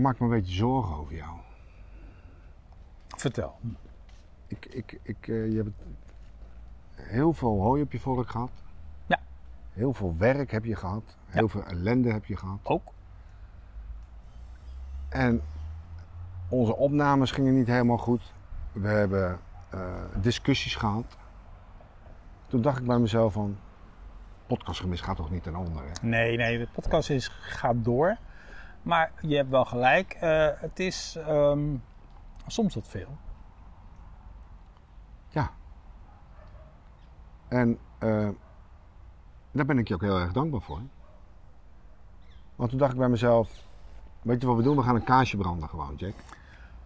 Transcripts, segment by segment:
maak me een beetje zorgen over jou. Vertel. Ik, ik, ik, eh, je hebt heel veel hooi op je vork gehad. Ja. Heel veel werk heb je gehad. Heel veel ellende heb je gehad. Ook? En onze opnames gingen niet helemaal goed. We hebben eh, discussies gehad. Toen dacht ik bij mezelf van... Podcastgemis gaat toch niet ten onder, hè? Nee, nee, de podcast is, gaat door. Maar je hebt wel gelijk. eh, het is ehm, soms wat veel. Ja. En eh, daar ben ik je ook heel erg dankbaar voor. Want toen dacht ik bij mezelf... Weet je wat we doen? We gaan een kaarsje branden gewoon, Jack.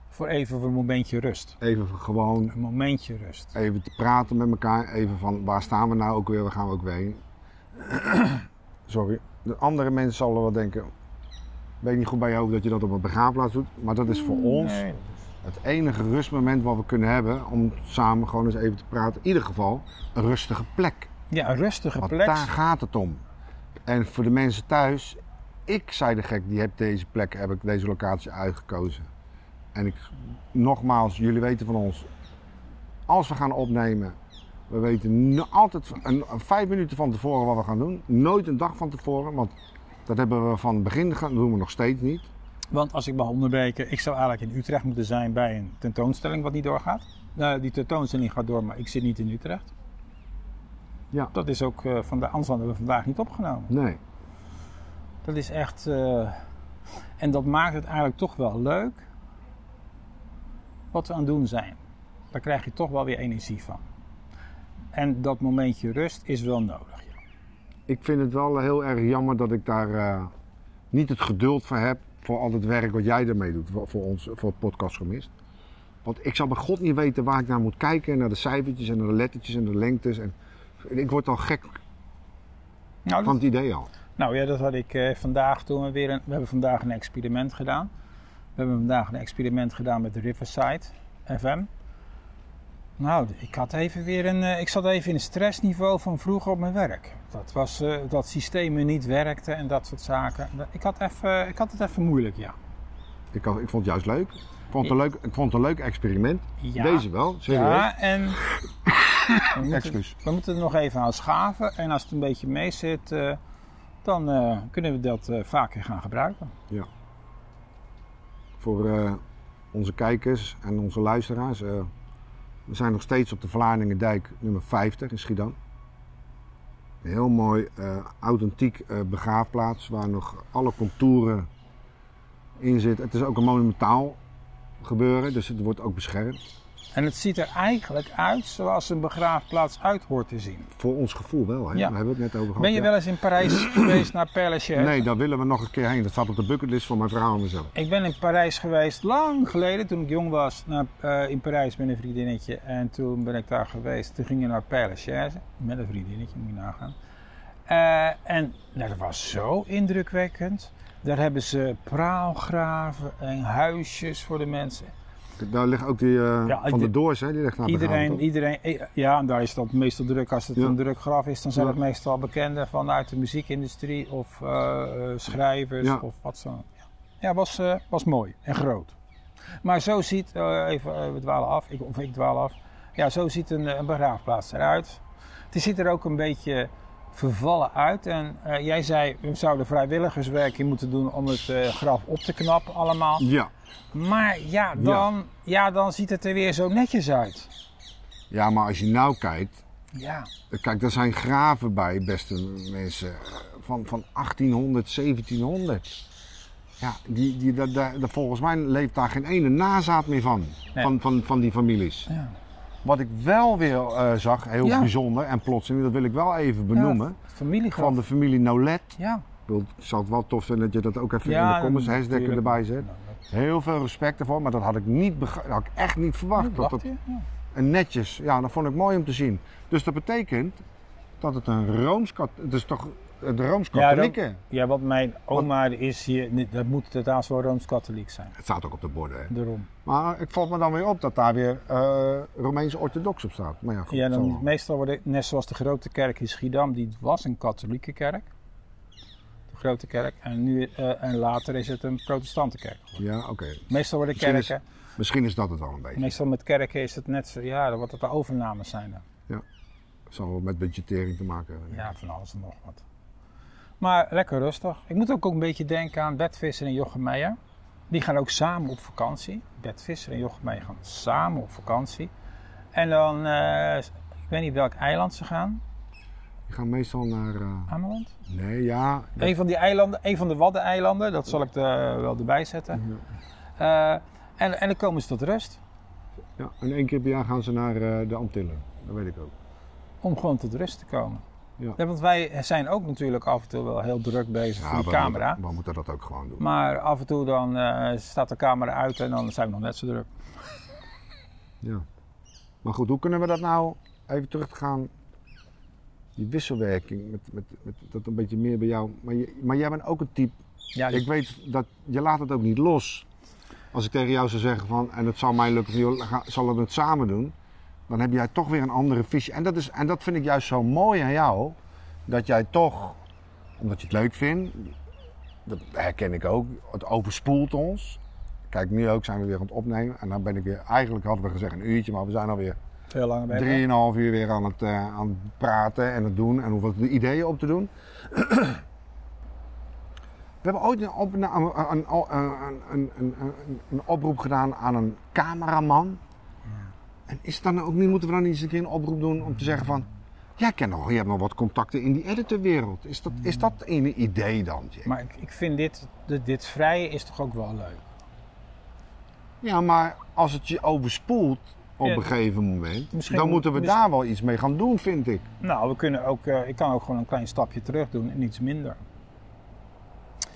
Voor even een momentje rust. Even gewoon Een momentje rust. even te praten met elkaar. Even van waar staan we nou ook weer, waar gaan we ook weer heen. Sorry. De andere mensen zullen wel denken, weet niet goed bij je hoofd dat je dat op een begraafplaats doet. Maar dat is voor ons Nee. het enige rustmoment wat we kunnen hebben om samen gewoon eens even te praten. In ieder geval een rustige plek. Ja, een rustige Want plek. daar gaat het om. En voor de mensen thuis, ik zei de gek, die heb deze plek, heb ik deze locatie uitgekozen. En ik, nogmaals, jullie weten van ons, als we gaan opnemen, we weten altijd een, een vijf minuten van tevoren wat we gaan doen. Nooit een dag van tevoren, want dat hebben we van het begin gedaan, dat doen we nog steeds niet. Want als ik mag onderbreken, ik zou eigenlijk in Utrecht moeten zijn bij een tentoonstelling wat niet doorgaat. Nou, die tentoonstelling gaat door, maar ik zit niet in Utrecht. Ja. Dat is ook uh, vandaag, anders hadden we vandaag niet opgenomen. Nee. Dat is echt. eh, en dat maakt het eigenlijk toch wel leuk. Wat we aan het doen zijn. Daar krijg je toch wel weer energie van. En dat momentje rust is wel nodig. Ik vind het wel heel erg jammer dat ik daar eh, niet het geduld voor heb. Voor al het werk wat jij ermee doet voor, voor ons, voor het podcast gemist. Want ik zal bij God niet weten waar ik naar moet kijken. Naar de cijfertjes en naar de lettertjes en de lengtes. En ik word al gek Nou, van dat, het idee al. nou ja, dat had ik eh, vandaag toen we weer. Een, we hebben vandaag een experiment gedaan. We hebben vandaag een experiment gedaan met de Riverside FM. Nou, ik had even weer een. eh, ik zat even in een stressniveau van vroeger op mijn werk. Dat, was, eh, dat systemen niet werkten en dat soort zaken. Ik had, even, ik had het even moeilijk, ja. Ik, had, ik vond het juist leuk. Ik vond het een leuk, ik vond het een leuk experiment. Ja. Deze wel, serieus. Ja, en we moeten, we moeten er nog even aan schaven. En als het een beetje mee zit, eh, dan kunnen we dat vaker gaan gebruiken. Voor eh, onze kijkers en onze luisteraars. We zijn nog steeds op de Vlaardingendijk nummer 50 in Schiedam. Een heel mooi, eh, authentiek eh, begraafplaats waar nog alle contouren in zitten. Het is ook een monumentaal gebeuren, dus het wordt ook beschermd. En het ziet er eigenlijk uit zoals een begraafplaats uit hoort te zien. Voor ons gevoel wel, hè? Ja. daar hebben we het net over gehad. Ben je ja. wel eens in Parijs geweest naar Père Lachaise? Nee, daar willen we nog een keer heen. Dat staat op de bucketlist van mijn vrouw en mezelf. Ik ben in Parijs geweest lang geleden, toen ik jong was, naar, eh, in Parijs met een vriendinnetje. En toen ben ik daar geweest. Toen gingen we naar Père Lachaise, met een vriendinnetje, moet je nagaan. Eh, en nou, dat was zo indrukwekkend. Daar hebben ze praalgraven en huisjes voor de mensen. Daar ligt ook die eh, Ja, van de Doors, hè? Die ligt begraven, Iedereen, iedereen, eh, ja, en daar is dat meestal druk. Als het Ja. een druk graf is, dan zijn het meestal bekenden vanuit de muziekindustrie of eh, schrijvers of wat zo. Ja, ja was, was mooi en groot. Maar zo ziet, even, we dwalen af, ik, of ik dwaal af. Ja, zo ziet een, een begraafplaats eruit. Het ziet er ook een beetje vervallen uit. En jij zei, we zouden vrijwilligerswerk in moeten doen om het graf op te knappen allemaal. Ja. Maar ja dan, ja, dan ziet het er weer zo netjes uit. ja, maar als je nou kijkt, Ja. Kijk, daar zijn graven bij, beste mensen, van, van 1800, 1700. Ja, die, die, da, da- da- volgens mij leeft daar geen ene nazaat meer van, Nee. van, van, van die families. ja. Wat ik wel weer eh, zag, heel Ja. bijzonder en plotseling, dat wil ik wel even benoemen, Familiegraf. van de familie Nolet. Ja. Ik zou het wel tof vinden dat je dat ook even Ja, in de comments hashtag erbij zet. Dat- Heel veel respect ervoor, maar dat had ik, niet dat had ik echt niet verwacht. Nee, dat het? Ja. en netjes, ja, dat vond ik mooi om te zien. Dus dat betekent dat het een Rooms-Kat... Het is toch de Rooms-Katholieke? Ja, want mijn oma is hier, dat moet trouwens wel Rooms-Katholiek zijn. Het staat ook op de borden. hè. Daarom. Maar ik valt me dan weer op dat daar weer eh Romeinse orthodox op staat. Maar ja, goed, Ja, zo. dan, meestal worden, net zoals de grote kerk in Schiedam, die was een katholieke kerk. Grote kerk. En, nu, eh, en later is het een protestantenkerk. Ja, oké. Meestal worden Misschien is- kerken, Misschien is dat het al een beetje. meestal met kerken is het net zo, ja, dan wordt het de overnames zijn dan. Zal wel met budgettering te maken hebben. Ja, van alles en nog wat. Maar lekker rustig. Ik moet ook, ook een beetje denken aan Bert Visser en Jochem Meijer. Die gaan ook samen op vakantie. Bert Visser en Jochem Meijer gaan samen op vakantie. En dan, eh, ik weet niet welk eiland ze gaan. Die gaan meestal naar... eh, Ameland? Nee, ja. dat- Een van die eilanden, een van de Waddeneilanden. Dat zal ik er wel erbij zetten. Eh, en, en dan komen ze tot rust. ja. En één keer per jaar gaan ze naar eh, de Antillen. Dat weet ik ook. Om gewoon tot rust te komen. Ja. want wij zijn ook natuurlijk af en toe wel heel druk bezig voor die we camera. Moeten, we moeten dat ook gewoon doen. Maar af en toe dan eh, staat de camera uit en dan zijn we nog net zo druk. Ja. Maar goed, hoe kunnen we dat nou even terug te gaan? Die wisselwerking, met, met, met dat een beetje meer bij jou. Maar, je, maar jij bent ook een type. Ja, die- Ik weet dat je laat het ook niet los. Als ik tegen jou zou zeggen van, en het zal mij lukken, joh, zal we het samen doen? Dan heb jij toch weer een andere visie. En dat, is, en dat vind ik juist zo mooi aan jou. Dat jij toch, omdat je het leuk vindt, dat herken ik ook, het overspoelt ons. Kijk, nu ook zijn we weer aan het opnemen. En dan ben ik weer, eigenlijk hadden we gezegd een uurtje, maar we zijn alweer veel langer bezig. drieënhalf uur weer aan het, eh, aan het praten en het doen en hoeveel de ideeën op te doen. We hebben ooit een, op, een, een, een, oproep gedaan aan een cameraman. En is dan ook niet, moeten we dan niet eens een keer een oproep doen om te zeggen van... Jij kent nog, je hebt nog wat contacten in die editorwereld. Is dat, is dat een idee dan? Maar ik, ik vind dit, dit, dit vrije is toch ook wel leuk. Ja, maar als het je overspoelt op een gegeven moment, misschien dan moet- moeten we misschien- daar wel iets mee gaan doen, vind ik. Nou, we kunnen ook, eh, ik kan ook gewoon een klein stapje terug doen en iets minder.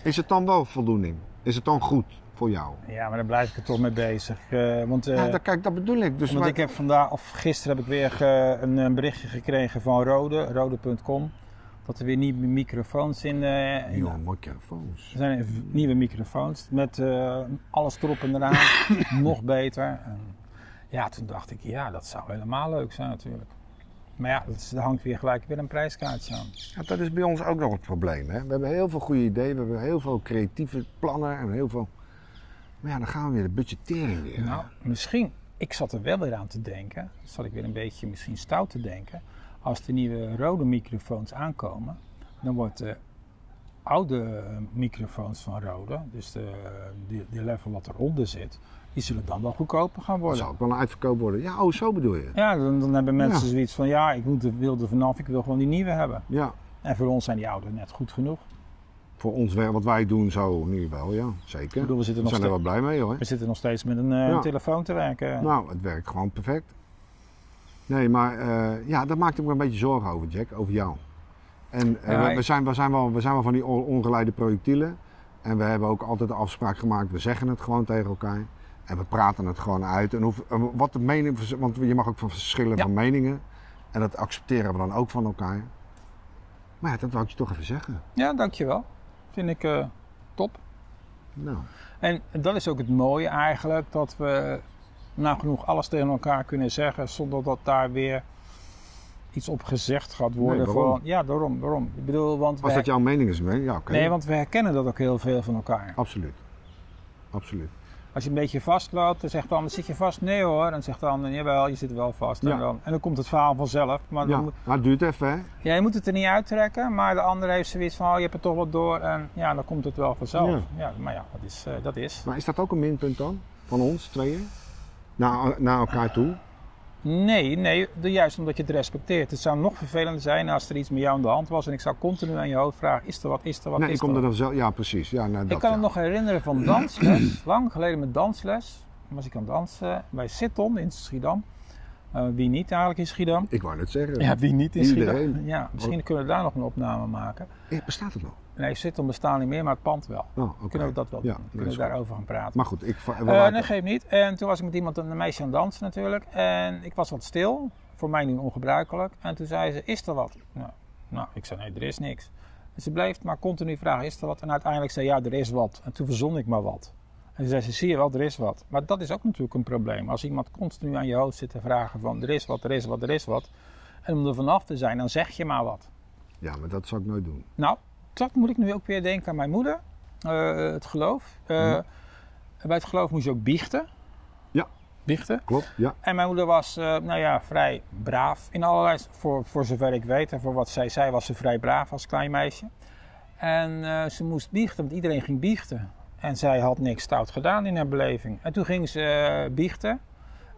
Is het dan wel voldoening? Is het dan goed voor jou? Ja, maar daar blijf ik er toch mee bezig. Eh, want eh, ja, dat, kijk, dat bedoel ik. Dus want ik heb vandaag, of gisteren heb ik weer een, een berichtje gekregen van Rode, rode.com. Dat er weer nieuwe microfoons in, in Nieuwe microfoons. Er zijn nieuwe microfoons met alles erop en eraan, nog beter. Ja, toen dacht ik, ja, dat zou helemaal leuk zijn natuurlijk. Maar ja, dat er hangt weer gelijk weer een prijskaartje aan. Ja, dat is bij ons ook nog het probleem. Hè? We hebben heel veel goede ideeën, we hebben heel veel creatieve plannen en heel veel... Maar ja, dan gaan we weer de budgettering weer. Nou, misschien, ik zat er wel weer aan te denken, zat ik weer een beetje misschien stout te denken. Als de nieuwe rode microfoons aankomen, dan wordt de oude microfoons van Rode, dus de, die, die level wat eronder zit, die zullen dan wel goedkoper gaan dat worden. zou ook wel een uitverkoop worden. Ja, oh, zo bedoel je. Ja, dan, dan hebben mensen Ja. zoiets van, ja, ik moet wil er vanaf, ik wil gewoon die nieuwe hebben. Ja, En voor ons zijn die oude net goed genoeg. voor ons, wat wij doen zo nu wel, ja, zeker. Ik bedoel, we zitten We nog, zijn er wel blij mee hoor. we zitten nog steeds met een eh, Ja. telefoon te werken. Nou, het werkt gewoon perfect. Nee, maar eh, ja, daar maakte ik me een beetje zorgen over, Jack, over jou. En Ja, we, zijn, we, zijn wel, we zijn wel van die on- ongeleide projectielen. En we hebben ook altijd de afspraak gemaakt, we zeggen het gewoon tegen elkaar. En we praten het gewoon uit. En hoef, en wat de mening, want je mag ook van verschillen Ja. van meningen. En dat accepteren we dan ook van elkaar. Maar ja, dat wou ik je toch even zeggen. Ja, dankjewel. Vind ik eh, top. Nou, En dat is ook het mooie eigenlijk, dat we nagenoeg alles tegen elkaar kunnen zeggen zonder dat daar weer iets op gezegd gaat worden. Nee, van, ja, daarom, waarom? Ik bedoel, want als dat jouw mening is, ja oké. nee, want we herkennen dat ook heel veel van elkaar. Absoluut. Absoluut. Als je een beetje vastloopt, dan zegt de ander, zit je vast? Nee hoor. Dan zegt de ander, jawel, je zit wel vast. En, dan, en dan komt het verhaal vanzelf. Maar dan Ja, maar het duurt even hè. ja, je moet het er niet uittrekken, maar de ander heeft zoiets van, oh, je hebt er toch wat door. En ja, dan komt het wel vanzelf. Ja. Ja, maar ja, dat is. eh, dat is. Maar is dat ook een minpunt dan? Van ons tweeën? Naar, naar elkaar toe? Nee, nee, de- juist omdat je het respecteert. Het zou nog vervelender zijn als er iets met jou aan de hand was en ik zou continu aan je hoofd vragen: is er wat, is er wat, nee, is ik kom er dan zelf. Ja, precies. Ja, nou, dat, Ik kan ja. me nog herinneren van dansles, lang geleden met dansles. Was ik aan dansen bij Sitton in Schiedam. Eh, wie niet eigenlijk in Schiedam? Ik wou net zeggen. Ja, wie niet in Iedereen. Schiedam? Ja, misschien kunnen we daar nog een opname maken. Eh, bestaat het nog? Nee, Sitton bestaat niet meer, maar het pand wel. Oh. Kunnen we dat wel Ja, doen? Kunnen we daarover gaan praten? Maar goed, ik... laten- nee, geef niet. En toen was ik met iemand, een meisje aan het dansen natuurlijk. En ik was wat stil. Voor mij nu ongebruikelijk. En toen zei ze, is er wat? Nou, nou ik zei, nee, er is niks. En ze bleef maar continu vragen, is er wat? En uiteindelijk zei ja, er is wat. En toen verzon ik maar wat. En toen zei ze, zie je wel, er is wat. Maar dat is ook natuurlijk een probleem. Als iemand continu aan je hoofd zit te vragen van, er is wat, er is wat, er is wat. En om er vanaf te zijn, dan zeg je maar wat. Ja, maar dat zou ik nooit doen. Nou, dat moet ik nu ook weer denken aan mijn moeder. Eh, het geloof. Eh, Mhm. Bij het geloof moest je ook biechten. Ja. Biechten. Klopt, ja. En mijn moeder was, eh, nou ja, vrij braaf in allerlei, voor, voor zover ik weet. En voor wat zij zei was ze vrij braaf als klein meisje. En ze moest biechten, want iedereen ging biechten. En zij had niks stout gedaan in haar beleving. En toen ging ze eh, biechten.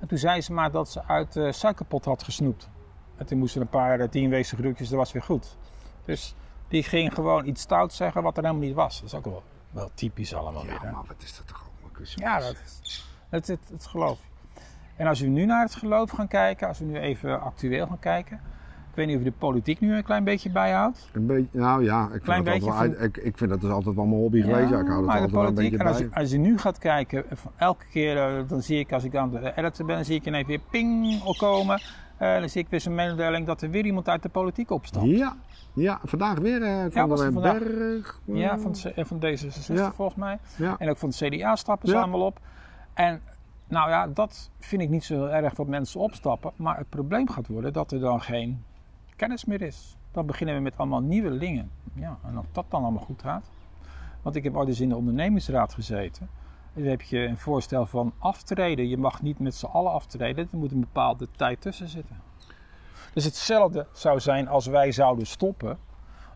En toen zei ze maar dat ze uit de suikerpot had gesnoept. En toen moesten een paar uh, tien wezen groetjes, dat was weer goed. Dus die ging gewoon iets stout zeggen wat er helemaal niet was. Dat is ook wel, wel typisch allemaal weer. Ja, maar wat is dat toch kus- Ja, dat is het geloof. En als we nu naar het geloof gaan kijken, als we nu even actueel gaan kijken. Ik weet niet of je de politiek nu een klein beetje bijhoudt. Een beetje, nou ja, ik vind, dat altijd wel ik, ik vind dat dus altijd wel mijn hobby geweest. Ja, ik hou de altijd wel een beetje en als, bij. je, als je nu gaat kijken, eh, elke keer, eh, dan zie ik als ik aan de editen ben, dan zie ik ineens weer ping al komen. Eh, dan zie ik weer zo'n mededeling dat er weer iemand uit de politiek opstapt. Ja, ja, vandaag weer van was de het vandaag? Berg. Ja, van, de- van D66 Ja. volgens mij. ja. En ook van de CDA stappen ze Ja. allemaal op. En nou ja, dat vind ik niet zo heel erg dat mensen opstappen. Maar het probleem gaat worden dat er dan geen kennis meer is. Dan beginnen we met allemaal nieuwe dingen. Ja, en of dat dan allemaal goed gaat. Want ik heb ooit eens in de ondernemingsraad gezeten. En dan heb je een voorstel van aftreden. Je mag niet met z'n allen aftreden. Er moet een bepaalde tijd tussen zitten. Dus hetzelfde zou zijn als wij zouden stoppen.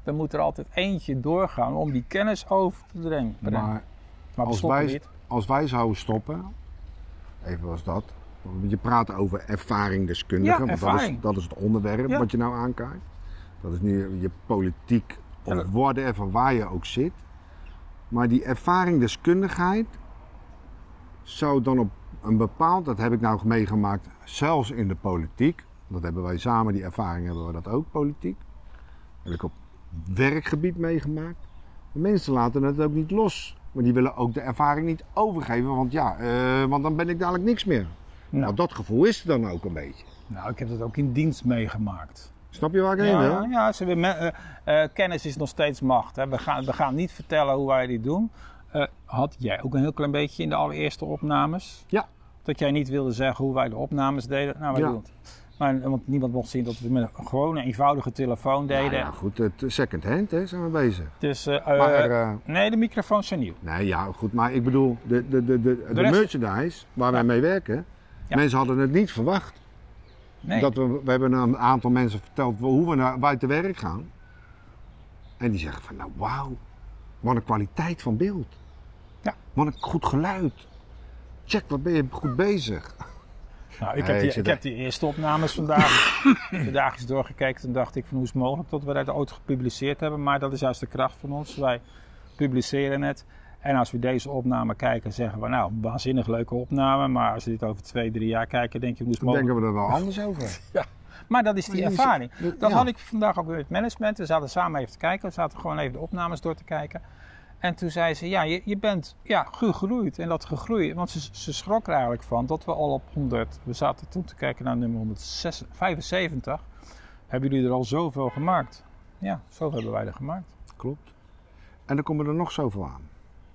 Dan moet er altijd eentje doorgaan om die kennis over te brengen. Maar Maar als wij, niet. als wij zouden stoppen, even was dat. Je praat over ervaringdeskundigen, Ja, want ervaring. Dat, is, dat is het onderwerp Ja. wat je nou aankijkt. Dat is nu je politiek Ja, of dat- worden van waar je ook zit. Maar die ervaringdeskundigheid zou dan op een bepaald, dat heb ik nou meegemaakt, zelfs in de politiek. Dat hebben wij samen, die ervaring hebben we dat ook, politiek. heb ik op werkgebied meegemaakt. De mensen laten het ook niet los. Maar die willen ook de ervaring niet overgeven, want ja, eh, want dan ben ik dadelijk niks meer. Nou, dat gevoel is er dan ook een beetje. nou, ik heb dat ook in dienst meegemaakt. Snap je waar ik heen wil? ja ze, eh, eh, kennis is nog steeds macht. Hè. We, gaan, we gaan niet vertellen hoe wij dit doen. Eh, had jij ook een heel klein beetje in de allereerste opnames? Ja. Dat jij niet wilde zeggen hoe wij de opnames deden? Nou, wij Ja. doen het. Maar, want niemand mocht zien dat we het met een gewone eenvoudige telefoon deden. Nou ja, goed, het second hand hè, zijn we bezig. Dus, Maar, nee, de microfoons zijn nieuw. nee, ja, goed, maar ik bedoel, de, de, de, de, de, merchandise waar wij mee werken, Ja. mensen hadden het niet verwacht. Nee. Dat we, we hebben een aantal mensen verteld hoe we naar buiten werk gaan. En die zeggen van, nou wauw, wat een kwaliteit van beeld. Ja. Wat een goed geluid. Check, wat ben je goed bezig. Nou, ik, heb die, ik heb die eerste opnames vandaag, vandaag eens doorgekeken. Toen dacht ik van hoe is het mogelijk dat we dat ooit gepubliceerd hebben. Maar dat is juist de kracht van ons. Wij publiceren het. En als we deze opname kijken, zeggen we nou, waanzinnig leuke opname. Maar als we dit over twee, drie jaar kijken, denk je Dan mogelijk. denken we er wel anders over. Maar dat is die ervaring. dat- ja. had ik vandaag ook weer met management. We zaten samen even te kijken. We zaten gewoon even de opnames door te kijken. En toen zei ze, ja, je, je bent ja, gegroeid. En dat gegroeid, want ze, ze schrok er eigenlijk van dat we al op 100... We zaten toen te kijken naar nummer 175. Hebben jullie er al zoveel gemaakt? Ja, zoveel hebben wij er gemaakt. Klopt. En dan komen er nog zoveel aan.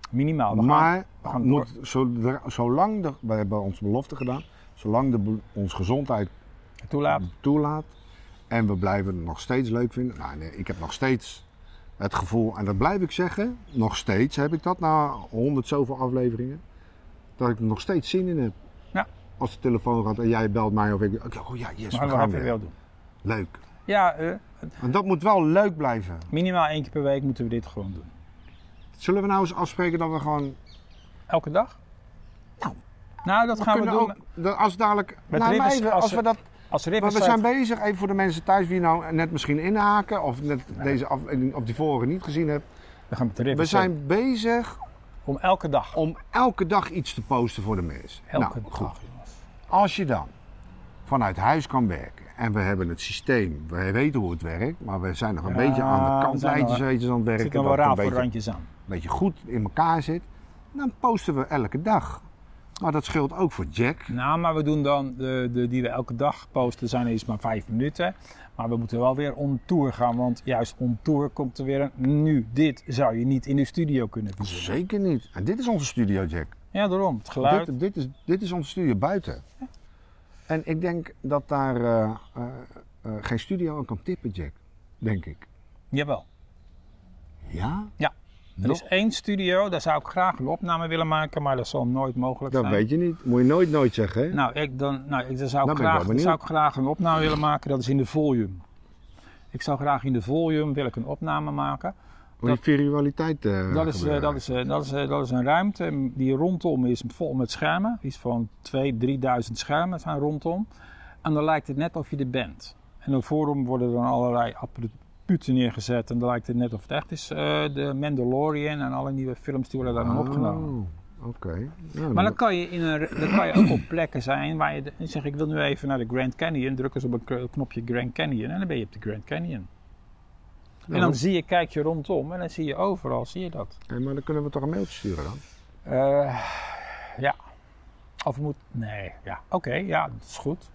Minimaal. We gaan, maar we gaan moet, zodra- zolang de, we hebben ons belofte gedaan, zolang de, ons gezondheid toelaat. toelaat en we blijven het nog steeds leuk vinden. Nou, nee, ik heb nog steeds het gevoel, en dat blijf ik zeggen, nog steeds heb ik dat na honderd zoveel afleveringen, dat ik er nog steeds zin in heb. Ja. Als de telefoon gaat en jij belt mij of ik, oh ja, yes, Maar we gaan weer. wel doen. Leuk. Ja, eh, En dat moet wel leuk blijven. minimaal één keer per week moeten we dit gewoon doen. Zullen we nou eens afspreken dat we gewoon Elke dag? Nou, nou dat we gaan we doen. ook, als dadelijk, Met nou, even, als als we- dat Als Maar we zijn bezig, even voor de mensen thuis die nou net misschien inhaken of net deze aflevering of die vorige niet gezien hebben. We gaan met de We zijn bezig Om elke dag. om elke dag iets te posten voor de mensen. Elke nou, dag, goed. Als je dan vanuit huis kan werken en we hebben het systeem, we weten hoe het werkt, maar we zijn nog een Ja, beetje aan de kantlijntjes aan het Er werken. zit nog dat wel randjes aan. een beetje goed in elkaar zit. Dan posten we elke dag. Maar dat scheelt ook voor Jack. Nou, maar we doen dan de, de die we elke dag posten, zijn er eens maar vijf minuten. Maar we moeten wel weer on tour gaan, want juist on tour komt er weer een. Nu, dit zou je niet in de studio kunnen verzinnen. Zeker niet. En dit is onze studio, Jack. Ja, daarom. Het geluid. Dit, dit, is, dit is onze studio buiten. En ik denk dat daar eh, eh, eh, geen studio aan kan tippen, Jack. Denk ik. Jawel. Ja? Ja. Er Nog? is één studio, daar zou ik graag een opname willen maken, maar dat zal nooit mogelijk Dat zijn. weet je niet. Moet je nooit nooit zeggen, hè? Nou, ik, dan, nou ik, dan zou, Dan ik ik graag, benieuwd. zou ik graag een opname willen maken, dat is in de volume. Ik zou graag in de volume wil ik een opname maken. Moet je virtualiteit eh Dat is, eh, dat, is, eh, dat, is, dat is een ruimte die rondom is vol met schermen. Iets van 2.000, 3.000 schermen zijn rondom. En dan lijkt het net of je er bent. En dan voorom worden dan allerlei apparatuur neergezet. En dan lijkt het net of het echt is. de Mandalorian en alle nieuwe films die worden daar dan opgenomen. Oh, Oké. Ja, Maar dan kan je, in een, dan kan je ook op plekken zijn waar je de- zeg ik wil nu even naar de Grand Canyon. Druk eens op een knopje Grand Canyon en dan ben je op de Grand Canyon. En Nou, dan zie je, kijk je rondom en dan zie je overal, zie je dat. eh, maar dan kunnen we toch een mailtje sturen dan? Eh, ja. Of moet. Nee, ja. Oké, ja, dat is goed.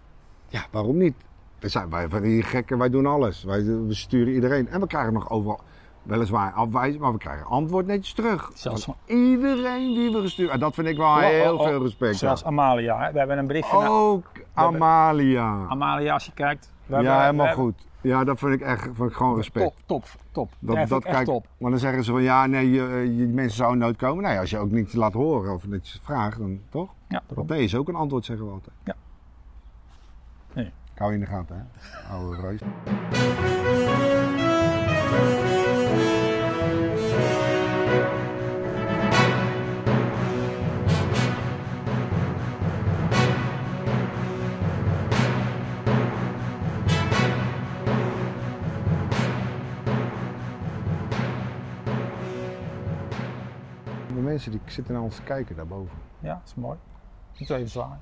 Ja, waarom niet? We zijn wij van die gekken, wij doen alles. Wij, we sturen iedereen. En we krijgen nog overal, weliswaar afwijzen, maar we krijgen antwoord netjes terug. Zelfs Van iedereen die we gestuurd En dat vind ik wel Oh, heel oh, oh. veel respect. Ja. Amalia. Hè? We hebben een berichtje naar Ook Amalia. Amalia, als je kijkt. We Ja, hebben- helemaal we goed. Ja, dat vind ik echt vind ik gewoon respect. Top, top, top. Dat, Dat, dat echt kijk, top. maar dan zeggen ze van ja, nee, je, je, mensen zouden nooit komen. Nee, als je ook niet laat horen of dat je vraagt, dan toch? Ja. Want nee is ook een antwoord, zeggen we altijd. Ja. Nee. Ik hou je in de gaten, hè? Oude reus. Mensen die zitten naar ons kijken daarboven. Ja, is mooi. Moet even zwaaien.